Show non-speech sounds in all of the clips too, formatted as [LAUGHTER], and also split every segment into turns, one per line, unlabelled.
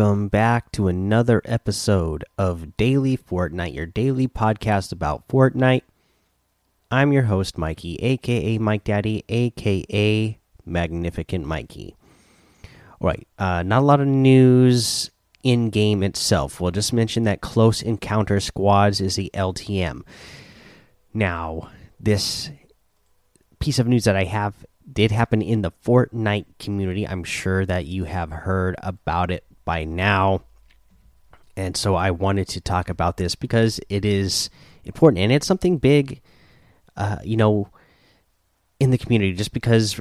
Welcome back to another episode of Daily Fortnite, your daily podcast about Fortnite. I'm your host, Mikey, aka Mike Daddy, aka Magnificent Mikey. All right, uh, not a lot of news in game itself. We'll just mention that Close Encounter Squads is the LTM. Now, this piece of news that I have did happen in the Fortnite community. I'm sure that you have heard about it by now. And so I wanted to talk about this because it is important and it's something big, uh, you know, in the community. Just because,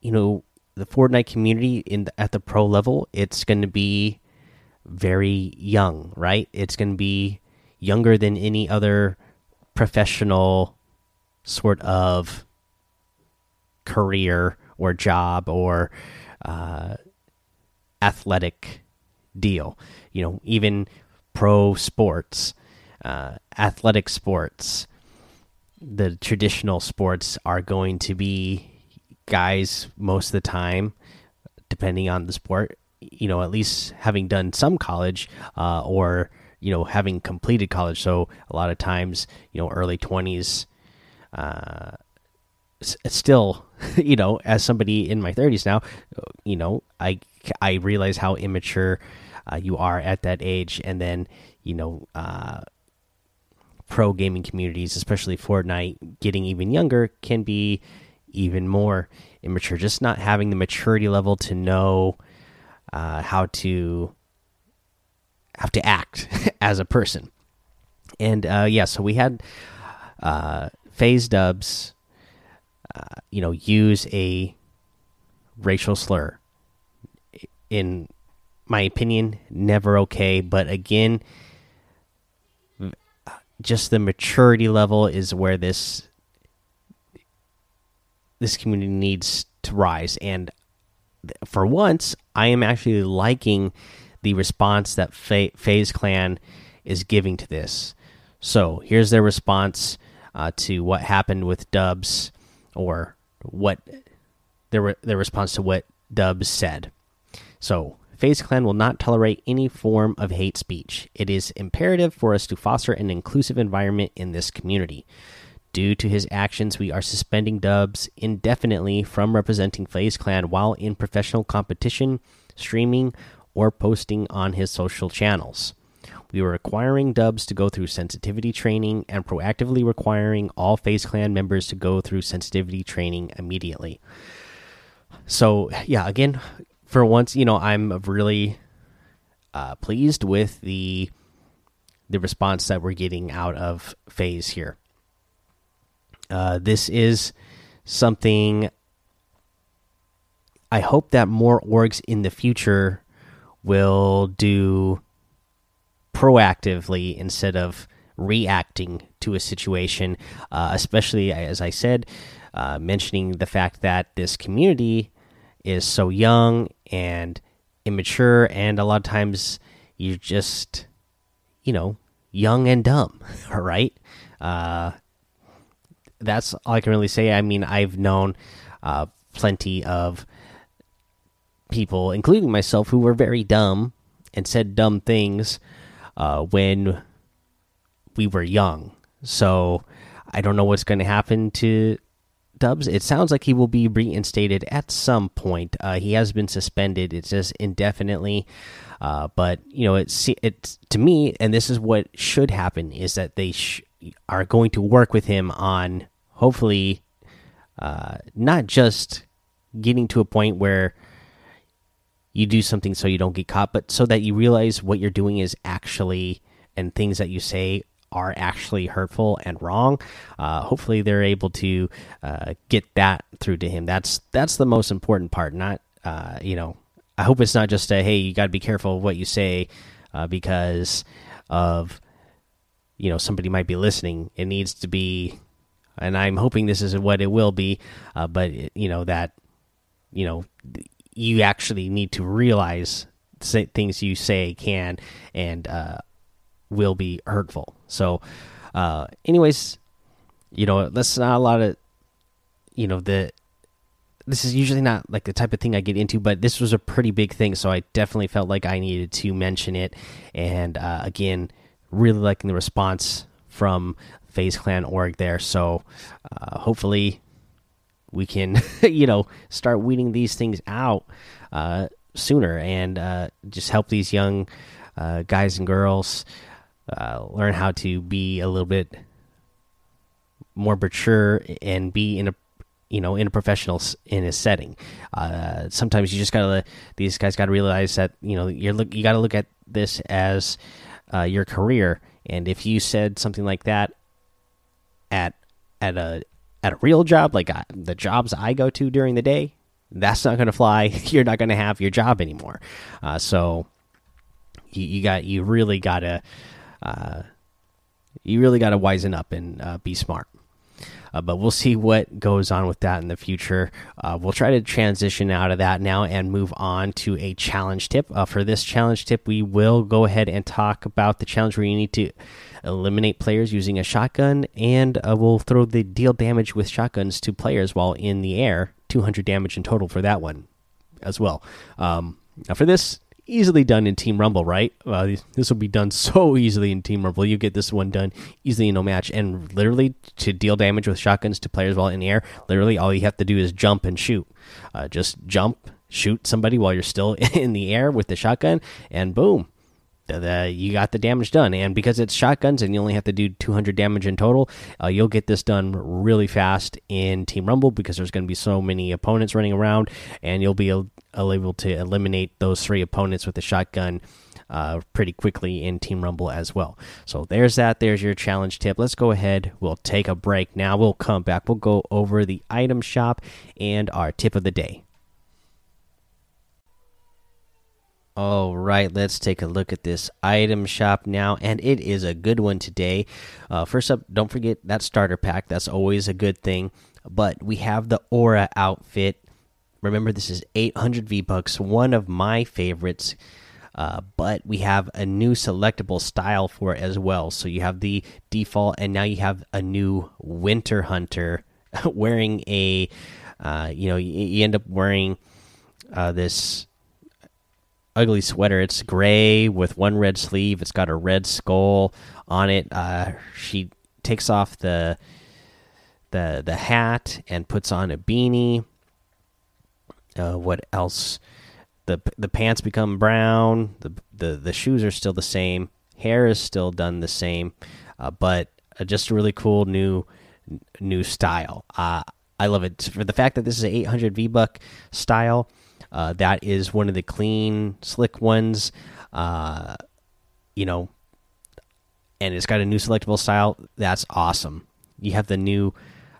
you know, the Fortnite community in the, at the pro level, it's going to be very young, right? It's going to be younger than any other professional sort of career or job or uh, athletic deal. You know, even pro sports, uh, athletic sports, the traditional sports are going to be guys most of the time, depending on the sport. You know, at least having done some college uh, or you know having completed college. So a lot of times, you know, early twenties. Uh, still, [LAUGHS] you know, as somebody in my 30s now, you know, I I realize how immature uh, you are at that age, and then you know, uh, pro gaming communities, especially Fortnite, getting even younger, can be even more immature. Just not having the maturity level to know uh, how to have to act [LAUGHS] as a person. And uh, yeah, so we had uh, FaZe Dubs uh, you know, use a racial slur. In my opinion, never okay. But again, just the maturity level is where this this community needs to rise. And for once, I am actually liking the response that FaZe Clan is giving to this. So here's their response uh, to what happened with Dubs or what their their response to what Dubs said. So, FaZe Clan will not tolerate any form of hate speech. It is imperative for us to foster an inclusive environment in this community. Due to his actions, we are suspending Dubs indefinitely from representing FaZe Clan while in professional competition, streaming, or posting on his social channels. We were requiring dubs to go through sensitivity training and proactively requiring all FaZe Clan members to go through sensitivity training immediately. So, yeah, again, for once, you know, I'm really uh, pleased with the the response that we're getting out of FaZe here. Uh, this is something I hope that more orgs in the future will do proactively instead of reacting to a situation, uh, especially as I said, uh, mentioning the fact that this community is so young and immature, and a lot of times you're just, you know, young and dumb, [LAUGHS] all right? Uh, that's all I can really say. I mean, I've known uh, plenty of people, including myself, who were very dumb and said dumb things uh, when we were young. So I don't know what's going to happen to Dubs. It sounds like he will be reinstated at some point. Uh, he has been suspended. It says indefinitely. Uh, but you know, it's it's to me, and this is what should happen: is that they are going to work with him on hopefully uh, not just getting to a point where you do something so you don't get caught, but so that you realize what you're doing is actually and things that you say are actually hurtful and wrong. Uh, hopefully, they're able to uh, get that through to him. That's that's the most important part. Not uh, you know, I hope it's not just a hey, you got to be careful of what you say uh, because of you know somebody might be listening. It needs to be, and I'm hoping this is what it will be. Uh, but you know that you know you actually need to realize things you say can and uh, will be hurtful. So, uh, anyways, you know, that's not a lot of, you know, the this is usually not like the type of thing I get into, but this was a pretty big thing, so I definitely felt like I needed to mention it. And uh, again, really liking the response from FaZe Clan org there. So uh, hopefully we can, [LAUGHS] you know, start weeding these things out uh, sooner and uh, just help these young uh, guys and girls uh, learn how to be a little bit more mature and be in a you know in a professional in a setting. Uh, sometimes you just gotta these guys gotta realize that you know you're look you gotta look at this as uh, your career. And if you said something like that at at a at a real job like uh, the jobs i go to during the day that's not gonna fly. [LAUGHS] You're not gonna have your job anymore. Uh, so you, you, got you really gotta uh, you really gotta wisen up and uh, be smart uh, but we'll see what goes on with that in the future. Uh, we'll try to transition out of that now and move on to a challenge tip. Uh, for this challenge tip, we will go ahead and talk about the challenge where you need to eliminate players using a shotgun, and uh, we'll throw the deal damage with shotguns to players while in the air. 200 damage in total for that one as well. Um, now for this, easily done in Team Rumble, right? Uh, this will be done so easily in Team Rumble. You get this one done easily in no match, and literally to deal damage with shotguns to players while in the air. Literally, all you have to do is jump and shoot. Uh, just jump, shoot somebody while you're still [LAUGHS] in the air with the shotgun, and boom, the, you got the damage done. And because it's shotguns and you only have to do 200 damage in total, uh, you'll get this done really fast in Team Rumble because there's going to be so many opponents running around, and you'll be able to eliminate those three opponents with the shotgun. Uh, pretty quickly in Team Rumble as well. So there's that. There's your challenge tip. Let's go ahead. We'll take a break now. We'll come back. We'll go over the item shop and our tip of the day. All right, let's take a look at this item shop now, and it is a good one today. Uh, first up, don't forget that starter pack. That's always a good thing. But we have the Aura outfit. Remember, this is 800 V bucks, one of my favorites. Uh, but we have a new selectable style for it as well. So you have the default, and now you have a new Winter Hunter [LAUGHS] wearing a, uh, you know, you, end up wearing uh, this ugly sweater. It's gray with one red sleeve. It's got a red skull on it. Uh, she takes off the the the hat and puts on a beanie. Uh, what else? the The pants become brown. the the The shoes are still the same. Hair is still done the same, uh, but uh, just a really cool new new style. Uh, I love it for the fact that this is an 800 V buck style. Uh, that is one of the clean, slick ones. Uh, you know, and it's got a new selectable style. That's awesome. You have the new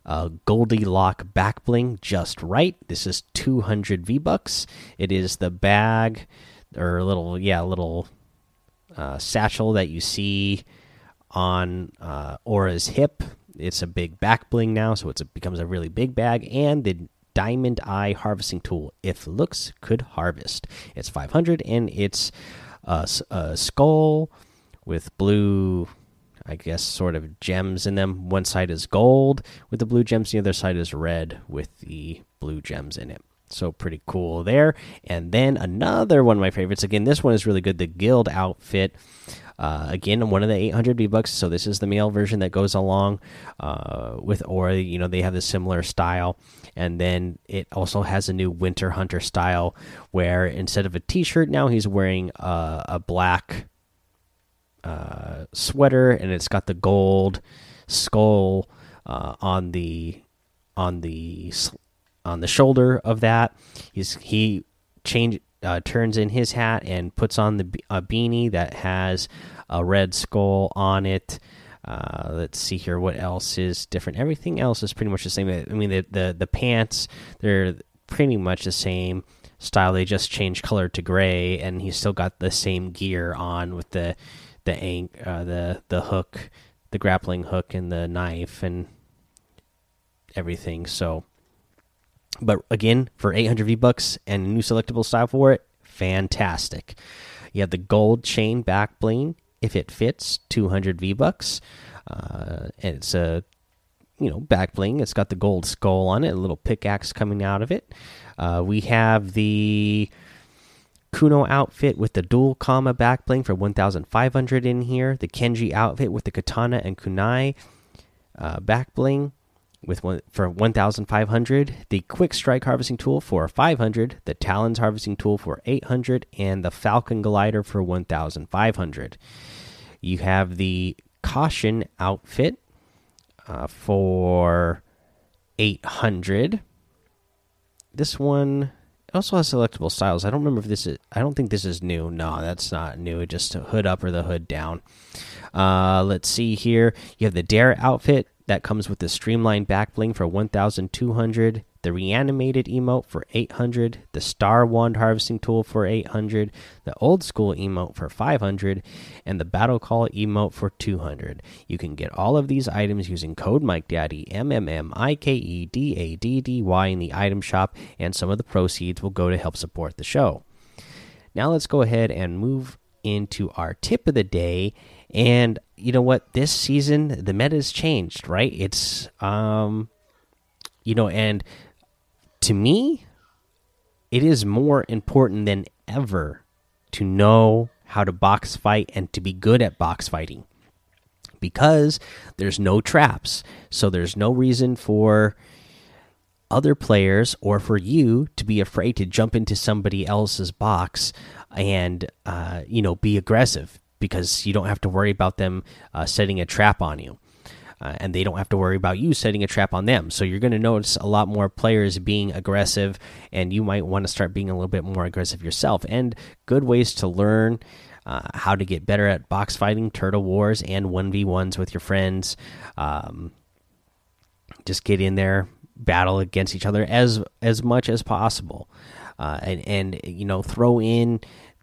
uh, Goldilock back bling just right. This is 200 V bucks. It is the bag or a little, yeah, little uh, satchel that you see on uh, Aura's hip. It's a big back bling now, so it becomes a really big bag. And the Diamond Eye harvesting tool. If looks could harvest, it's 500 and it's a, a skull with blue, I guess, sort of gems in them. One side is gold with the blue gems, the other side is red with the blue gems in it. So pretty cool there. And then another one of my favorites. Again, this one is really good. The guild outfit. Uh, again, one of the 800 V bucks. So this is the male version that goes along uh, with Aura. You know, they have the similar style, and then it also has a new Winter Hunter style where instead of a T-shirt, now he's wearing a, a black uh, sweater, and it's got the gold skull uh, on the on the on the shoulder of that. He's he change uh, turns in his hat and puts on the a beanie that has a red skull on it. Uh, let's see here. What else is different? Everything else is pretty much the same. I mean, the the, the pants they're pretty much the same style. They just changed color to gray, and he's still got the same gear on with the the ank, uh, the the hook, the grappling hook, and the knife, and everything. So but again, for 800 V bucks and a new selectable style for it, fantastic. You have the gold chain back bling if it fits, 200 V bucks. Uh, and it's a you know back bling. It's got the gold skull on it, a little pickaxe coming out of it. Uh, we have the Kuno outfit with the dual Kama back bling for 1,500 in here. The Kenji outfit with the katana and kunai uh, back bling with one for 1,500. The quick strike harvesting tool for 500. The talons harvesting tool for 800, and the falcon glider for 1,500. You have the caution outfit uh, for 800. This one also has selectable styles. I don't remember if this is. I don't think this is new. No, that's not new. Just hood up or the hood down. Uh, let's see here. You have the Dare outfit that comes with the streamlined back bling for 1,200 the reanimated emote for 800, the star wand harvesting tool for 800, the old school emote for 500, and the battle call emote for 200. You can get all of these items using code MikeDaddy M M M I K E D A D D Y in the item shop, and some of the proceeds will go to help support the show. Now let's go ahead and move into our tip of the day. And you know what? This season the meta has changed, right? It's um you know, and to me, it is more important than ever to know how to box fight and to be good at box fighting because there's no traps. So there's no reason for other players or for you to be afraid to jump into somebody else's box and uh, you know be aggressive because you don't have to worry about them uh, setting a trap on you uh, and they don't have to worry about you setting a trap on them. So you're going to notice a lot more players being aggressive, and you might want to start being a little bit more aggressive yourself. And good ways to learn uh, how to get better at box fighting, turtle wars, and 1v1s with your friends. Um, just get in there, battle against each other as as much as possible, uh, and and you know throw in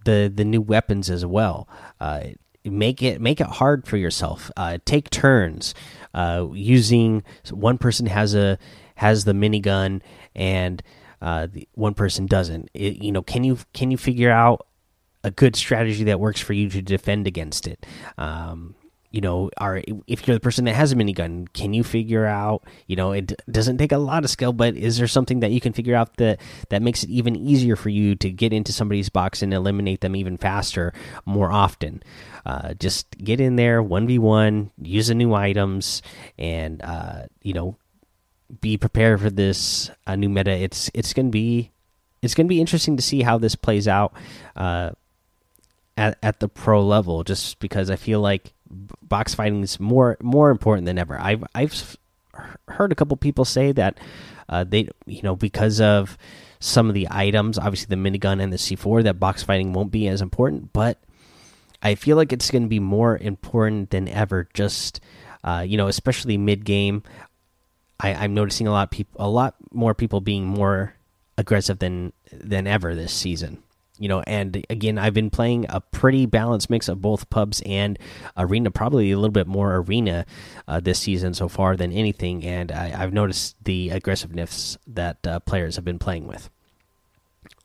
the the new weapons as well. Uh, make it make it hard for yourself. Uh, take turns uh, using. One person has a has the minigun and uh, the, one person doesn't. It, you know, can you can you figure out a good strategy that works for you to defend against it? Um, you know, are if you're the person that has a minigun, can you figure out? You know, it doesn't take a lot of skill, but is there something that you can figure out that that makes it even easier for you to get into somebody's box and eliminate them even faster, more often? Uh, just get in there, one v one, use the new items, and uh, you know, be prepared for this uh, new meta. It's it's gonna be it's gonna be interesting to see how this plays out. Uh, at, at the pro level, just because I feel like box fighting is more more important than ever. I've I've heard a couple people say that uh, they you know because of some of the items, obviously the minigun and the C4, that box fighting won't be as important. But I feel like it's going to be more important than ever. Just uh, you know, especially mid game. I, am noticing a lot people, a lot more people being more aggressive than than ever this season you know and again i've been playing a pretty balanced mix of both pubs and arena probably a little bit more arena uh, this season so far than anything. And I, have noticed the aggressiveness that uh, players have been playing with